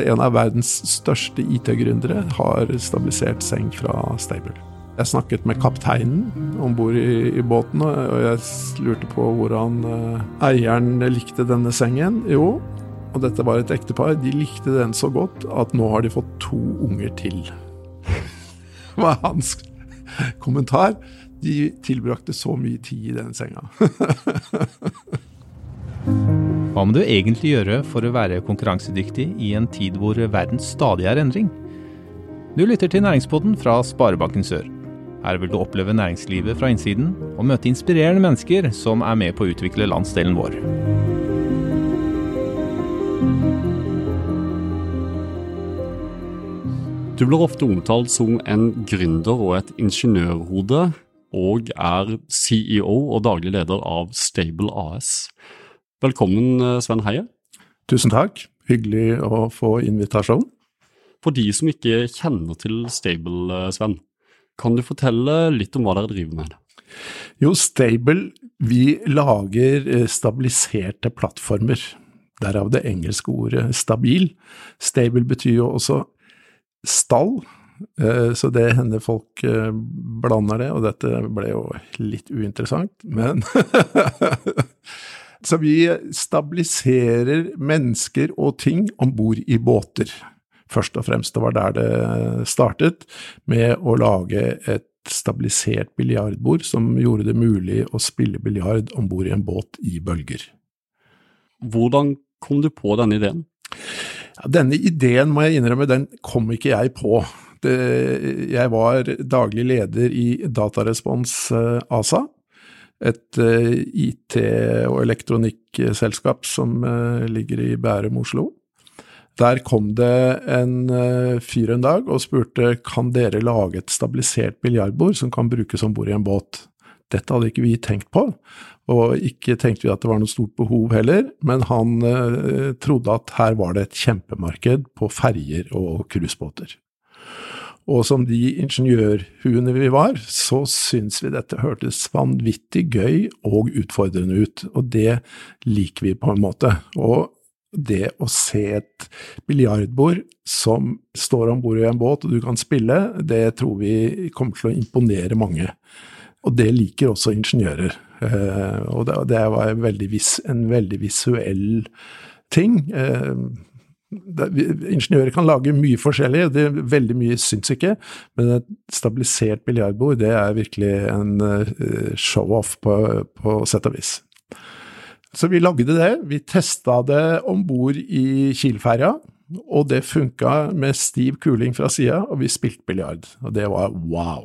En av verdens største IT-gründere har stabilisert seng fra Stable. Jeg snakket med kapteinen om bord i, i, båten, og jeg lurte på hvordan uh, eieren likte denne sengen. Jo, og dette var et ektepar, de likte den så godt at nå har de fått to unger til. var hans kommentar. De tilbrakte så mye tid i den senga. Hva må du egentlig gjøre for å være konkurransedyktig i en tid hvor verden stadig er endring? Du lytter til Næringspodden fra Sparebanken Sør. Her vil du oppleve næringslivet fra innsiden, og møte inspirerende mennesker som er med på å utvikle landsdelen vår. Du blir ofte omtalt som en gründer og et ingeniørhode, og er CEO og daglig leder av Stable AS. Velkommen, eh, Sven Heie. Tusen takk. Hyggelig å få invitasjon. For de som ikke kjenner til Stable, eh, Sven, kan du fortelle litt om hva dere driver med? Jo, Stable, vi lager eh, stabiliserte plattformer. Derav det engelske ordet stabil. Stable betyr jo også stall, så det hender folk blander det, og dette ble jo litt uinteressant, men Så vi stabiliserer mennesker og ting om bord i båter. Først og fremst, det var der det startet, med å lage et stabilisert biljardbord som gjorde det mulig å spille biljard om bord i en båt i bølger. Hvordan kom du på denne ideen? Ja, denne ideen, må jeg innrømme, den kom ikke jeg på. Det, jeg var daglig leder i Datarespons eh, ASA, et eh, IT- og elektronikkselskap som eh, ligger i Bærum, Oslo. Der kom det en eh, fyr en dag og spurte kan dere lage et stabilisert biljardbord som kan brukes om bord i en båt. Dette hadde ikke vi tenkt på, og ikke tenkte vi at det var noe stort behov heller, men han trodde at her var det et kjempemarked på ferjer og cruisebåter. Og som de ingeniørhuene vi var, så syns vi dette hørtes vanvittig gøy og utfordrende ut, og det liker vi på en måte. Og det å se et biljardbord som står om bord i en båt og du kan spille, det tror vi kommer til å imponere mange. Og det liker også ingeniører. Eh, og det var en veldig, vis, en veldig visuell ting. Eh, Ingeniører kan lage mye forskjellig, det, veldig mye syns ikke, men et stabilisert biljardbord det er virkelig en uh, show-off på, på sett og vis. Så vi lagde det. Vi testa det om bord i Kielferja, og det funka med stiv kuling fra sida, og vi spilte biljard. Og det var wow.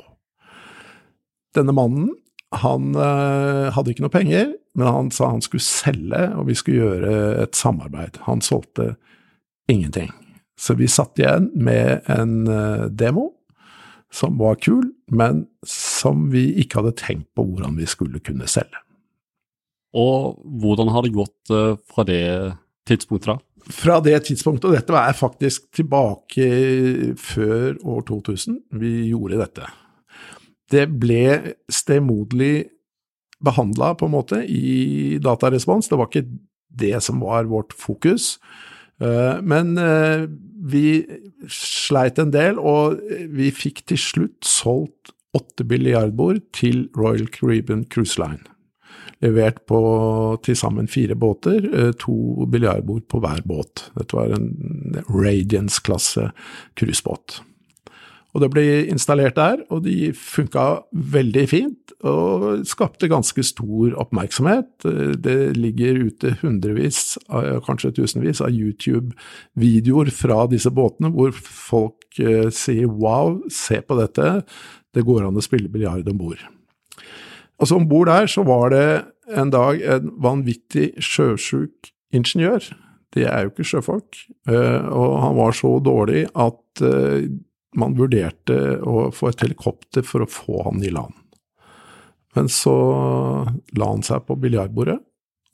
Denne mannen, han uh, hadde ikke noe penger, men han sa han skulle selge, og vi skulle gjøre et samarbeid. Han solgte ingenting. Så vi satt igjen med en eh, demo som var kul, men som vi ikke hadde tenkt på hvordan vi skulle kunne selge. Og hvordan har det gått eh, fra det tidspunktet da? Fra det tidspunktet, og dette var faktisk tilbake før år 2000 vi gjorde dette. Det ble stemoderlig behandla på en måte i datarespons, det var ikke det som var vårt fokus. Eh, men eh, vi sleit en del, og vi fikk til slutt solgt åtte biljardbord til Royal Caribbean Cruise Line. Levert på til sammen fire båter, eh, to biljardbord på hver båt. Dette var en Radiance-klasse cruisebåt. Og det ble installert der, og de funka veldig fint og skapte ganske stor oppmerksomhet. Det ligger ute hundrevis, kanskje tusenvis, av YouTube-videoer fra disse båtene hvor folk eh, sier wow, se på dette, det går an å spille biljard om bord. Altså om bord der så var det en dag en vanvittig sjøsjuk ingeniør. De er jo ikke sjøfolk, eh, og han var så dårlig at eh, man vurderte å få et helikopter for å få han i land. Men så la han seg på biljardbordet,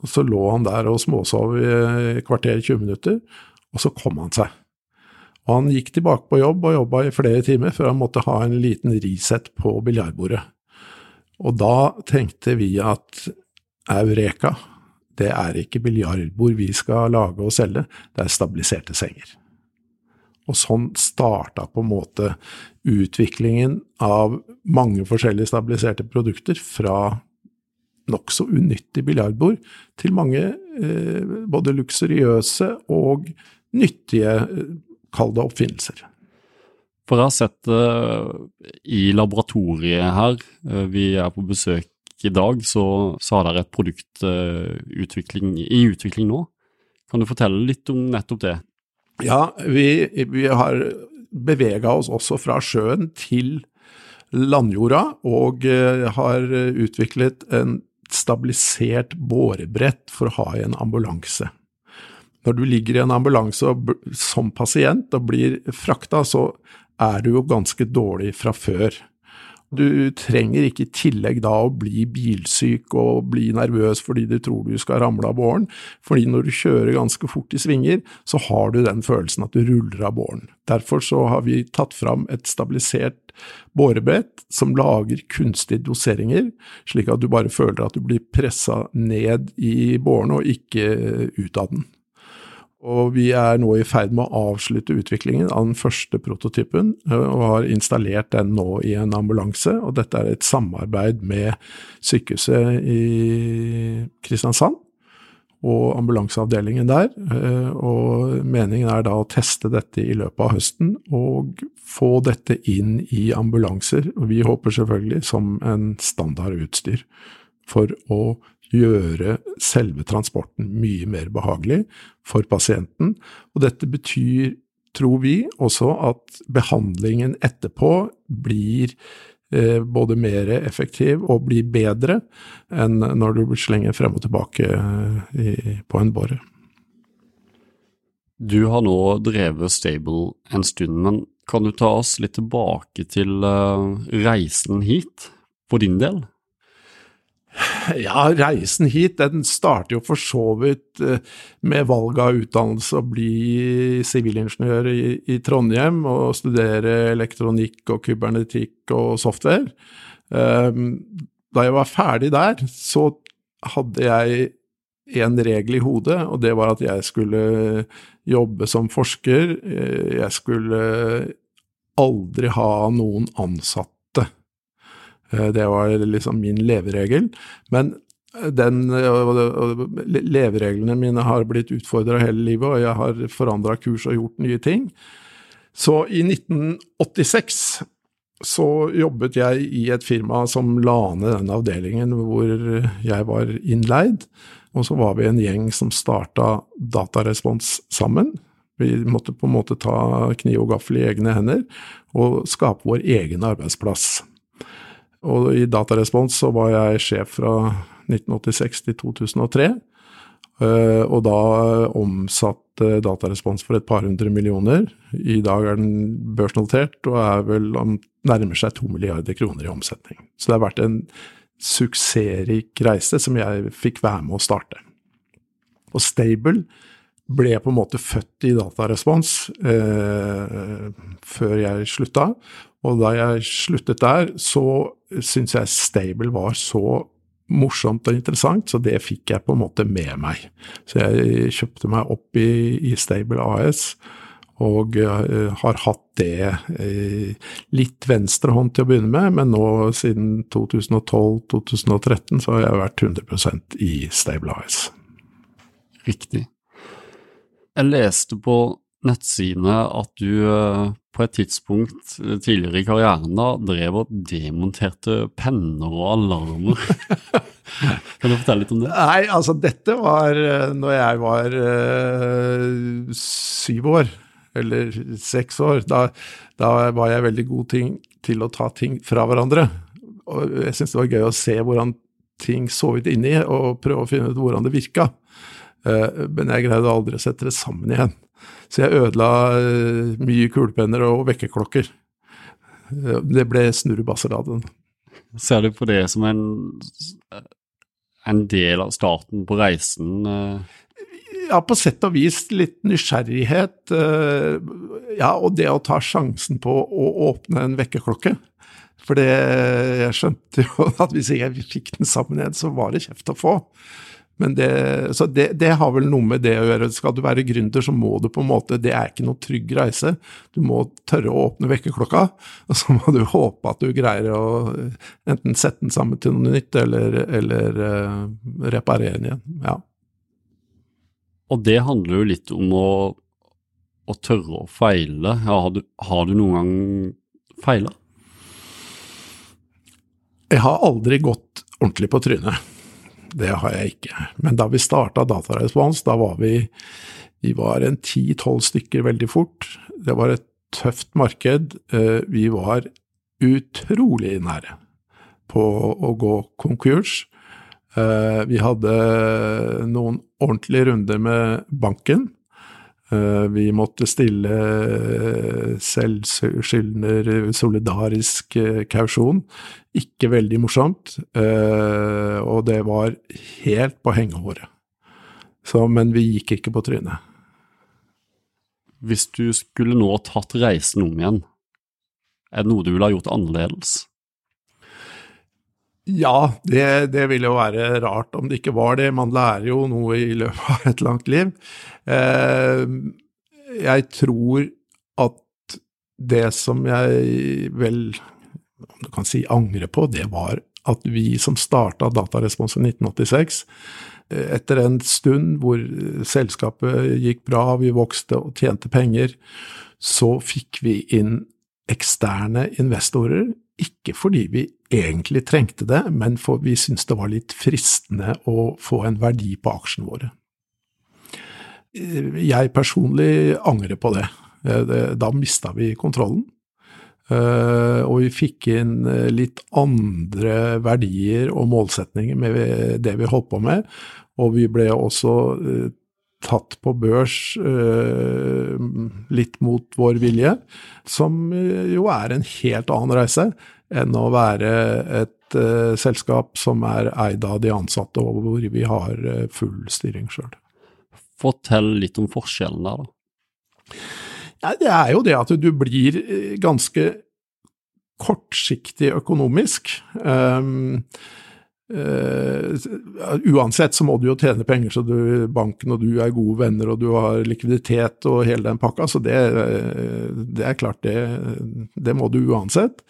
og så lå han der og småsov i kvarter 20 minutter, og så kom han seg. Og han gikk tilbake på jobb og jobba i flere timer før han måtte ha en liten reset på biljardbordet. Og da tenkte vi at eureka, det er ikke biljardbord vi skal lage og selge, det er stabiliserte senger. Og sånn starta på en måte utviklingen av mange forskjellige stabiliserte produkter fra nokså unyttig biljardbord til mange eh, både luksuriøse og nyttige, eh, kall det oppfinnelser. For jeg har sett det i laboratoriet her, eh, vi er på besøk i dag, så, så har dere et produkt i utvikling nå. Kan du fortelle litt om nettopp det? Ja, vi, vi har bevega oss også fra sjøen til landjorda, og uh, har utviklet en stabilisert bårebrett for å ha i en ambulanse. Når du ligger i en ambulanse som pasient og blir frakta, så er du jo ganske dårlig fra før. Du trenger ikke i tillegg da å bli bilsyk og bli nervøs fordi du tror du skal ramle av båren, fordi når du kjører ganske fort i svinger, så har du den følelsen at du ruller av båren. Derfor så har vi tatt fram et stabilisert bårebrett som lager kunstige doseringer, slik at du bare føler at du blir pressa ned i båren og ikke ut av den. Og vi er nå i ferd med å avslutte utviklingen av den første prototypen, eh, og har installert den nå i en ambulanse. Og dette er et samarbeid med sykehuset i Kristiansand og ambulanseavdelingen der. Eh, og meningen er da å teste dette i løpet av høsten, og få dette inn i ambulanser. Og vi håper selvfølgelig som en standardutstyr for å gjøre selve transporten mye mer behagelig for pasienten. Og dette betyr, tror vi, også at behandlingen etterpå blir eh, både mer effektiv og blir bedre enn når du slenger frem og tilbake eh, på en båre. Du har nå drevet Stable en stund, men kan du ta oss litt tilbake til uh, reisen hit, for din del? Ja, reisen hit den starter jo for så vidt eh, med valg av utdannelse å bli sivilingeniør i, i, Trondheim og studere elektronikk og kybernetikk og software. Ehm, da jeg var ferdig der, så hadde jeg en regel i hodet, og det var at jeg skulle jobbe som forsker. Eh, jeg skulle aldri ha noen ansatte det var liksom min leveregel. Men den, levereglene mine har blitt utfordra hele livet, og jeg har forandra kurs og gjort nye ting. Så i 1986 så jobbet jeg i et firma som la ned den avdelingen hvor jeg var innleid. Og så var vi en gjeng som starta Datarespons sammen. Vi måtte på en måte ta kniv og gaffel i egne hender og skape vår egen arbeidsplass. Og i Datarespons så var jeg sjef fra 1986 til 2003. Eh, og da omsatte Datarespons for et par hundre millioner. I dag er den børsnotert og er vel nærmer seg to milliarder kroner i omsetning. Så det har vært en suksessrik reise som jeg fikk være med å starte. Og Stable ble på en måte født i Datarespons eh, før jeg slutta. Og da jeg sluttet der, så syntes jeg Stable var så morsomt og interessant, så det fikk jeg på en måte med meg. Så jeg kjøpte meg opp i, i Stable AS, og uh, har hatt det uh, litt venstre hånd til å begynne med, men nå siden 2012-2013 så har jeg vært 100% i Stable AS. Riktig. Jeg leste på nettsidene at du uh, på et tidspunkt tidligere i karrieren da, drev og demonterte penner og alarmer. kan du fortelle litt om det? Nei, altså dette var eh, når jeg var øh, syv år, eller seks år. Da, da, var jeg veldig god ting, til å ta ting fra hverandre. Og jeg syntes det var gøy å se hvordan ting så ut inni, og prøve å finne ut hvordan det virka. Uh, men jeg greide aldri å sette det sammen igjen. Så jeg ødela eh, mye kulepenner og vekkerklokker. Eh, det ble snurrebasseraden. Ser du på det som en, en del av starten på reisen? Eh? Ja, på sett og vis litt nysgjerrighet. Ja, og det å ta sjansen på å åpne en vekkerklokke. For jeg skjønte jo at hvis jeg fikk den sammen igjen, så var det kjeft å få. Men det, så det, det, har vel noe med det å gjøre. Skal du være gründer, så må du på en måte Det er ikke noe trygg reise. Du må tørre å åpne vekkerklokka, og så må du håpe at du greier å enten sette den sammen til noe nytt, eller, eller uh, reparere den igjen. Ja. Og det handler jo litt om å, å tørre å feile. Ja, har, du, har du noen gang feila? Jeg har aldri gått ordentlig på trynet det har jeg ikke. Men da vi starta Datarespons, da var vi, vi var en ti-tolv stykker veldig fort. Det var et tøft marked. Eh, vi var utrolig nære på å gå konkurs. Eh, vi hadde noen ordentlige runder med banken. Eh, vi måtte stille selvskyldner solidarisk kausjon ikke veldig morsomt, eh, og det var helt på hengehåret. Så, men vi gikk ikke på trynet. Hvis du skulle nå tatt reisen om igjen, er det noe du ville ha gjort annerledes? Ja, det, det ville jo være rart om det ikke var det. Man lærer jo noe i løpet av et langt liv. Eh, jeg tror at det som jeg vel om du kan si angrer på, det var at vi som starta Datarespons i 1986, etter en stund hvor selskapet gikk bra, vi vokste og tjente penger, så fikk vi inn eksterne investorer. Ikke fordi vi egentlig trengte det, men for vi syntes det var litt fristende å få en verdi på aksjene våre. Jeg personlig angrer på det. Da mista vi kontrollen. Uh, og vi fikk inn eh, litt andre verdier og målsetninger med det vi holdt på med. Og vi ble også tatt på børs eh, litt mot vår vilje, som jo er en helt annen reise enn å være et selskap som er eid av de ansatte, og hvor vi har full styring sjøl. Fortell litt om forskjellen der, da. Ja, det er jo det at du blir eh, ganske kortsiktig økonomisk. Um, uh, uansett så må du jo tjene penger, så du, banken og du er gode venner og du har likviditet og hele den pakka, så det, det er klart, det, det må du uansett.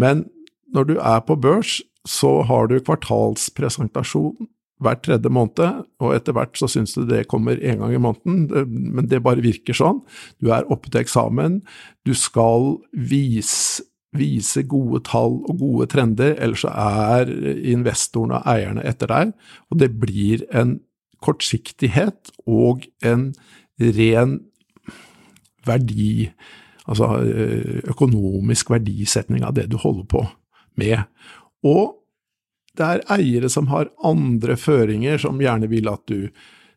Men når du er på børs, så har du kvartalspresentasjon hver tredje måned, og etter hvert så syns du det kommer én gang i måneden, men det bare virker sånn. Du er oppe til eksamen, du skal vise, vise gode tall og gode trender, ellers så er investorene og eierne etter deg, og det blir en kortsiktighet og en ren verdi, altså økonomisk verdisetning av det du holder på med. Og det er eiere som har andre føringer, som gjerne vil at du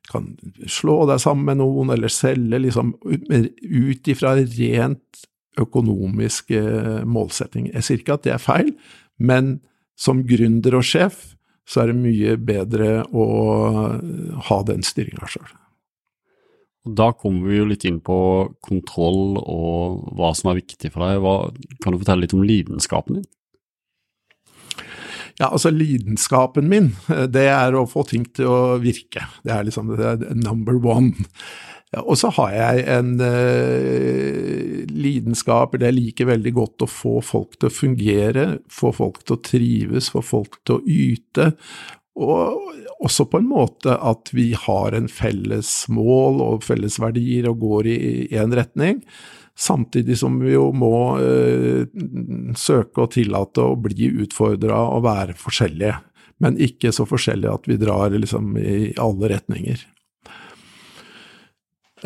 kan slå deg sammen med noen, eller selge, liksom ut ifra rent økonomiske målsettinger. Jeg sier ikke at det er feil, men som gründer og sjef så er det mye bedre å ha den styringa sjøl. Da kommer vi jo litt inn på kontroll og hva som er viktig for deg. Hva, kan du fortelle litt om lidenskapen din? Ja, altså lidenskapen min, det er å få ting til å virke. Det er liksom det er number one. Og så har jeg en uh, lidenskap, eller jeg liker veldig godt å få folk til å fungere, få folk til å trives, få folk til å yte. Og også på en måte at vi har en felles mål og felles verdier og går i én retning. Samtidig som vi jo må øh, søke å tillate å bli utfordra og være forskjellige, men ikke så forskjellige at vi drar liksom i alle retninger.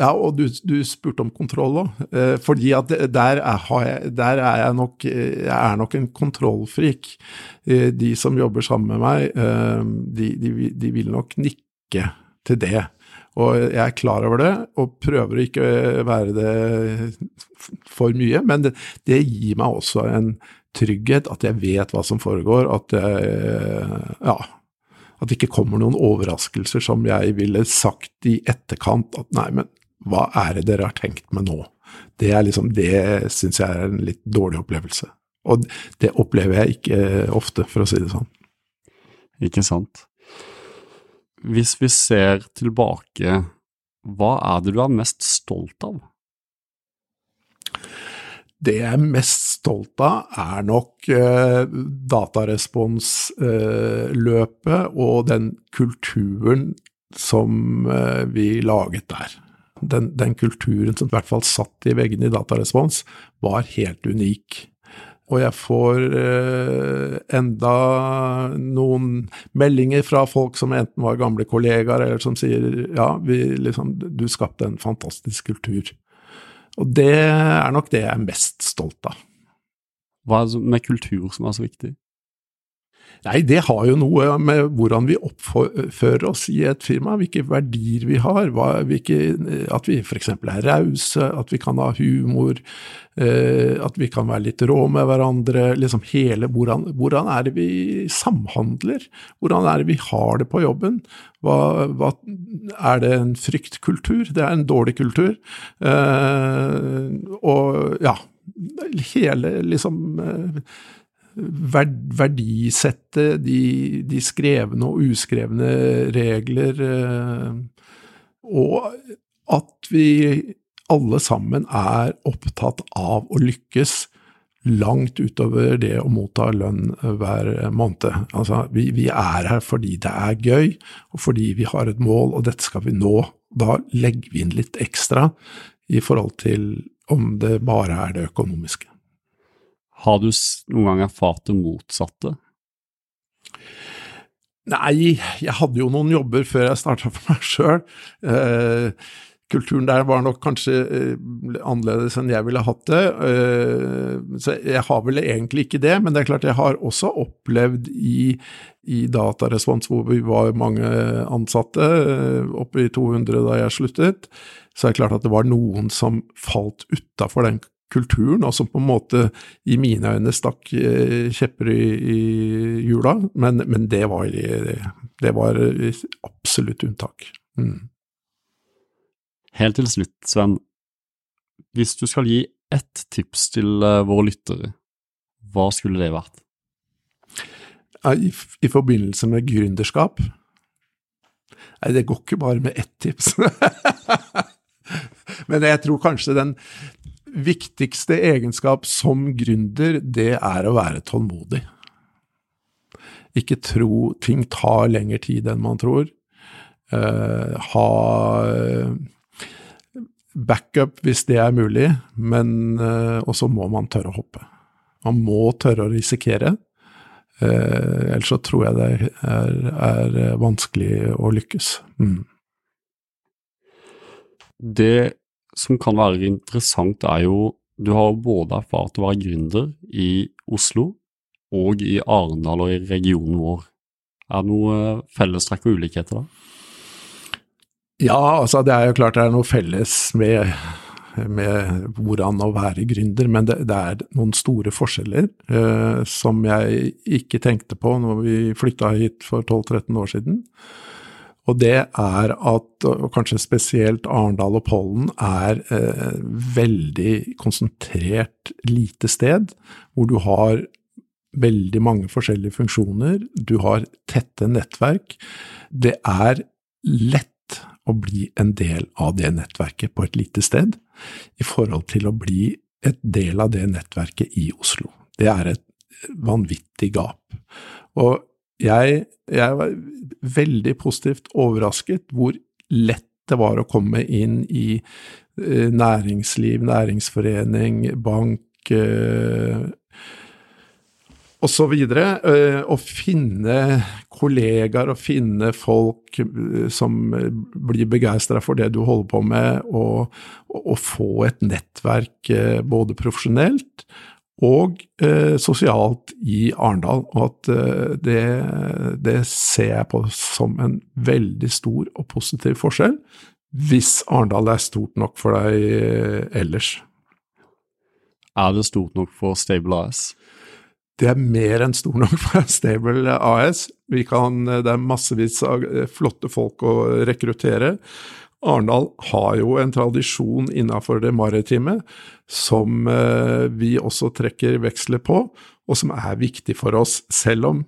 Ja, og du, du spurte om kontroll òg, eh, fordi at der er, jeg, der er jeg nok Jeg er nok en kontrollfrik. Eh, de som jobber sammen med meg, eh, de, de, de vil nok nikke til det. Og jeg er klar over det, og prøver å ikke være det for mye. Men det, det, gir meg også en trygghet, at jeg vet hva som foregår. At jeg, ja, at det ikke kommer noen overraskelser som jeg ville sagt i etterkant at nei, men hva er det dere har tenkt med nå? Det er liksom, det syns jeg er en litt dårlig opplevelse. Og det opplever jeg ikke ofte, for å si det sånn. Ikke sant. hvis vi ser tilbake, hva er det du er mest stolt av? Det jeg er mest stolt av, er nok eh, dataresponsløpet eh, og den kulturen som eh, vi laget der. Den, den, kulturen som i hvert fall satt i veggene i Datarespons, var helt unik. Og jeg får eh, enda noen meldinger fra folk som enten var gamle kollegaer, eller som sier ja, vi, liksom, du skapte en fantastisk kultur. Og det er nok det jeg er mest stolt av. Hva er det med kultur som er så viktig? Nei, det har jo noe med hvordan vi oppfører oss i et firma, hvilke verdier vi har, hva, hvilke, at vi f.eks. er rause, at vi kan ha humor, eh, at vi kan være litt rå med hverandre. liksom hele, hvordan, hvordan, er det vi samhandler? Hvordan er det vi har det på jobben? Hva, hva, er det en fryktkultur? Det er en dårlig kultur. Eh, og ja, hele liksom eh, verdisette de, de, skrevne og uskrevne regler, eh, og at vi alle sammen er opptatt av å lykkes langt utover det å motta lønn hver måned. Altså, vi, vi, er her fordi det er gøy, og fordi vi har et mål, og dette skal vi nå. Da legger vi inn litt ekstra i forhold til om det bare er det økonomiske. Har du noen gang erfart det motsatte? Nei, jeg hadde jo noen jobber før jeg starta for meg sjøl. Eh, kulturen der var nok kanskje eh, annerledes enn jeg ville hatt det. Eh, så jeg har vel egentlig ikke det, men det er klart jeg har også opplevd i, i Datarespons, hvor vi var mange ansatte, oppe i 200 da jeg sluttet, så er det klart at det var noen som falt utafor den kulturen, og som på en måte i mine øyne stakk eh, kjepper i, i hjula, men, men, det, var, det var absolutt unntak. Mm. Helt til slutt, Sven. Hvis du skal gi ett tips til uh, våre lyttere, hva skulle det vært? I, I, forbindelse med gründerskap? Nei, det går ikke bare med ett tips. Men jeg tror kanskje den, viktigste egenskap som gründer, det er å være tålmodig. Ikke tro ting tar lengre tid enn man tror. Uh, ha backup hvis det er mulig, men uh, også må man tørre å hoppe. Man må tørre å risikere. Uh, ellers så tror jeg det er, er vanskelig å lykkes. Mm. Det som kan være interessant, er jo du har både erfart å være gründer i Oslo og i Arendal og i regionen vår. Er det noe fellestrekk og ulikheter da? Ja, altså det er jo klart det er noe felles med, med hvordan å være gründer, men det, det er noen store forskjeller eh, som jeg ikke tenkte på når vi flytta hit for 12-13 år siden. Og det er at, og kanskje spesielt Arendal og Pollen, er eh, veldig konsentrert lite sted, hvor du har veldig mange forskjellige funksjoner, du har tette nettverk. Det er lett å bli en del av det nettverket på et lite sted, i forhold til å bli et del av det nettverket i Oslo. Det er et vanvittig gap. Og jeg, jeg, var veldig positivt overrasket hvor lett det var å komme inn i eh, næringsliv, næringsforening, bank og osv. videre. å finne kollegaer og finne folk eh, som blir begeistra for det du holder på med, og, og, få et nettverk eh, både profesjonelt og eh, sosialt i Arendal. Og at eh, det, det, ser jeg på som en veldig stor og positiv forskjell, hvis Arendal er stort nok for deg eh, ellers. Er det stort nok for Stable AS? Det er mer enn stort nok for Stable AS. Kan, det er massevis av eh, flotte folk å rekruttere. Arendal har jo en tradisjon innenfor det maritime som eh, vi også trekker veksler på, og som er viktig for oss, selv om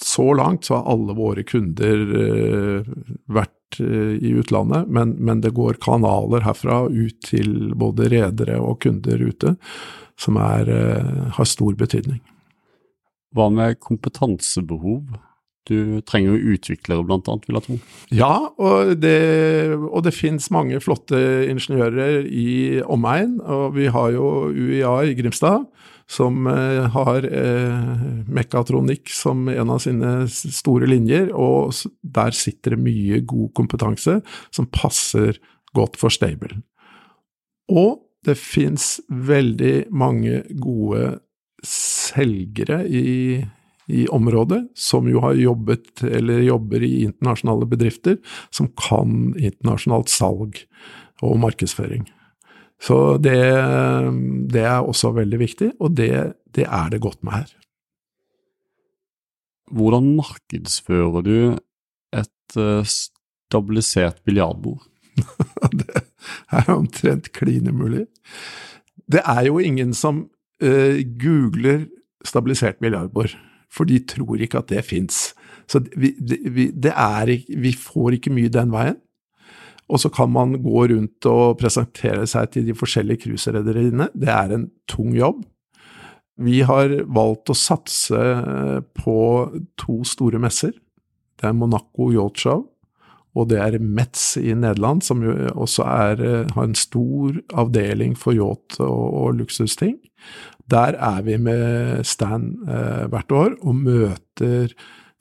så langt så har alle våre kunder uh, vært uh, i utlandet, men, men, det går kanaler herfra ut til både redere og kunder ute som er, har stor betydning. Hva med kompetansebehov? Du trenger jo utviklere, blant annet, vil jeg tro? Ja, og det, og det finnes mange flotte ingeniører i omegn. Og vi har jo UiA i Grimstad, som eh, har eh, mekatronikk som en av sine store linjer. Og der sitter det mye god kompetanse som passer godt for Stable. Og det fins veldig mange gode selgere i i området, som jo har jobbet eller jobber i internasjonale bedrifter, som kan internasjonalt salg og markedsføring. Så det, det er også veldig viktig, og det, det, er det godt med her. Hvordan markedsfører du et uh, stabilisert biljardbord? det er omtrent klin umulig. Det er jo ingen som uh, googler stabilisert biljardbord for de tror ikke at det fins. Så vi, vi, vi, får ikke mye den veien. Og så kan man gå rundt og presentere seg til de forskjellige cruiserederiene. Det er en tung jobb. Vi har valgt å satse på to store messer. Det er Monaco Yacht Show, og det er Metz i Nederland, som jo også er, har en stor avdeling for yacht og, og luksusting. Der er vi med stand eh, hvert år og møter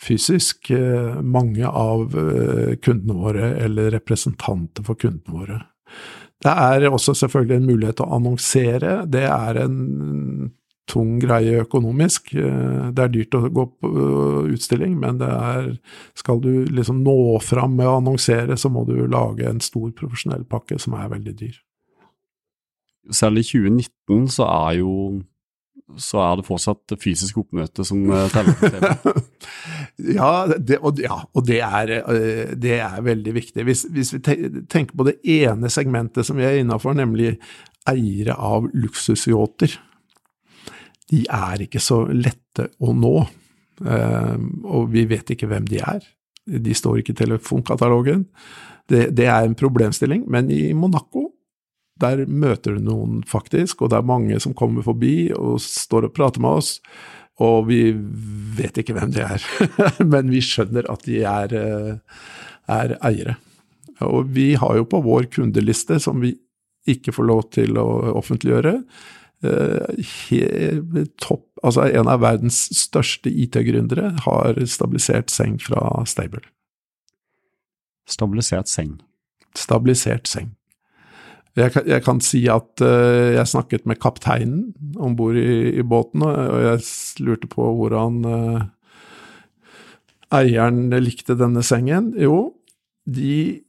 fysisk eh, mange av eh, kundene våre, eller representanter for kundene våre. Det er også selvfølgelig en mulighet til å annonsere. Det er en tung greie økonomisk. Eh, det er dyrt å gå på eh, utstilling, men det er Skal du liksom nå fram med å annonsere, så må du lage en stor profesjonell pakke som er veldig dyr. Selv i 2019 så er jo så er det fortsatt fysisk oppmøte som eh, teller. ja, det, og, ja, og det, er, det er, veldig viktig. Hvis, hvis, vi tenker på det ene segmentet som vi er innafor, nemlig eiere av luksusyachter. De er ikke så lette å nå, eh, og vi vet ikke hvem de er. De står ikke i telefonkatalogen. Det, det er en problemstilling, men i Monaco der møter du noen, faktisk, og det er mange som kommer forbi og står og prater med oss. Og vi vet ikke hvem de er, men vi skjønner at de er, eh, er, eiere. Og vi har jo på vår kundeliste, som vi ikke får lov til å offentliggjøre, topp, altså en av verdens største IT-gründere har stabilisert seng fra Stable. Stabilisert seng? Stabilisert seng. Jeg kan, jeg kan, si at uh, jeg snakket med kapteinen om bord i, i, båten, og jeg lurte på hvordan uh, eieren likte denne sengen. Jo, de,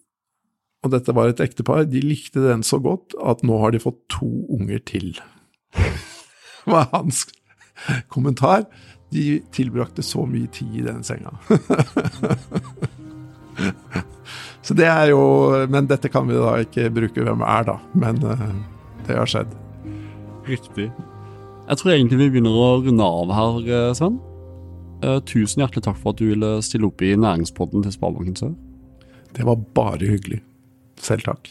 og dette var et ektepar, de likte den så godt at nå har de fått to unger til. var hans kommentar. De tilbrakte så mye tid i den senga. Så det er jo Men dette kan vi da ikke bruke hvem er, da. Men uh, det har skjedd. Riktig. Jeg tror egentlig vi begynner å runde av her, eh, Sven. Uh, tusen hjertelig takk for at du ville stille opp i næringspodden til Sparebanken Sør. Det var bare hyggelig. Selv takk.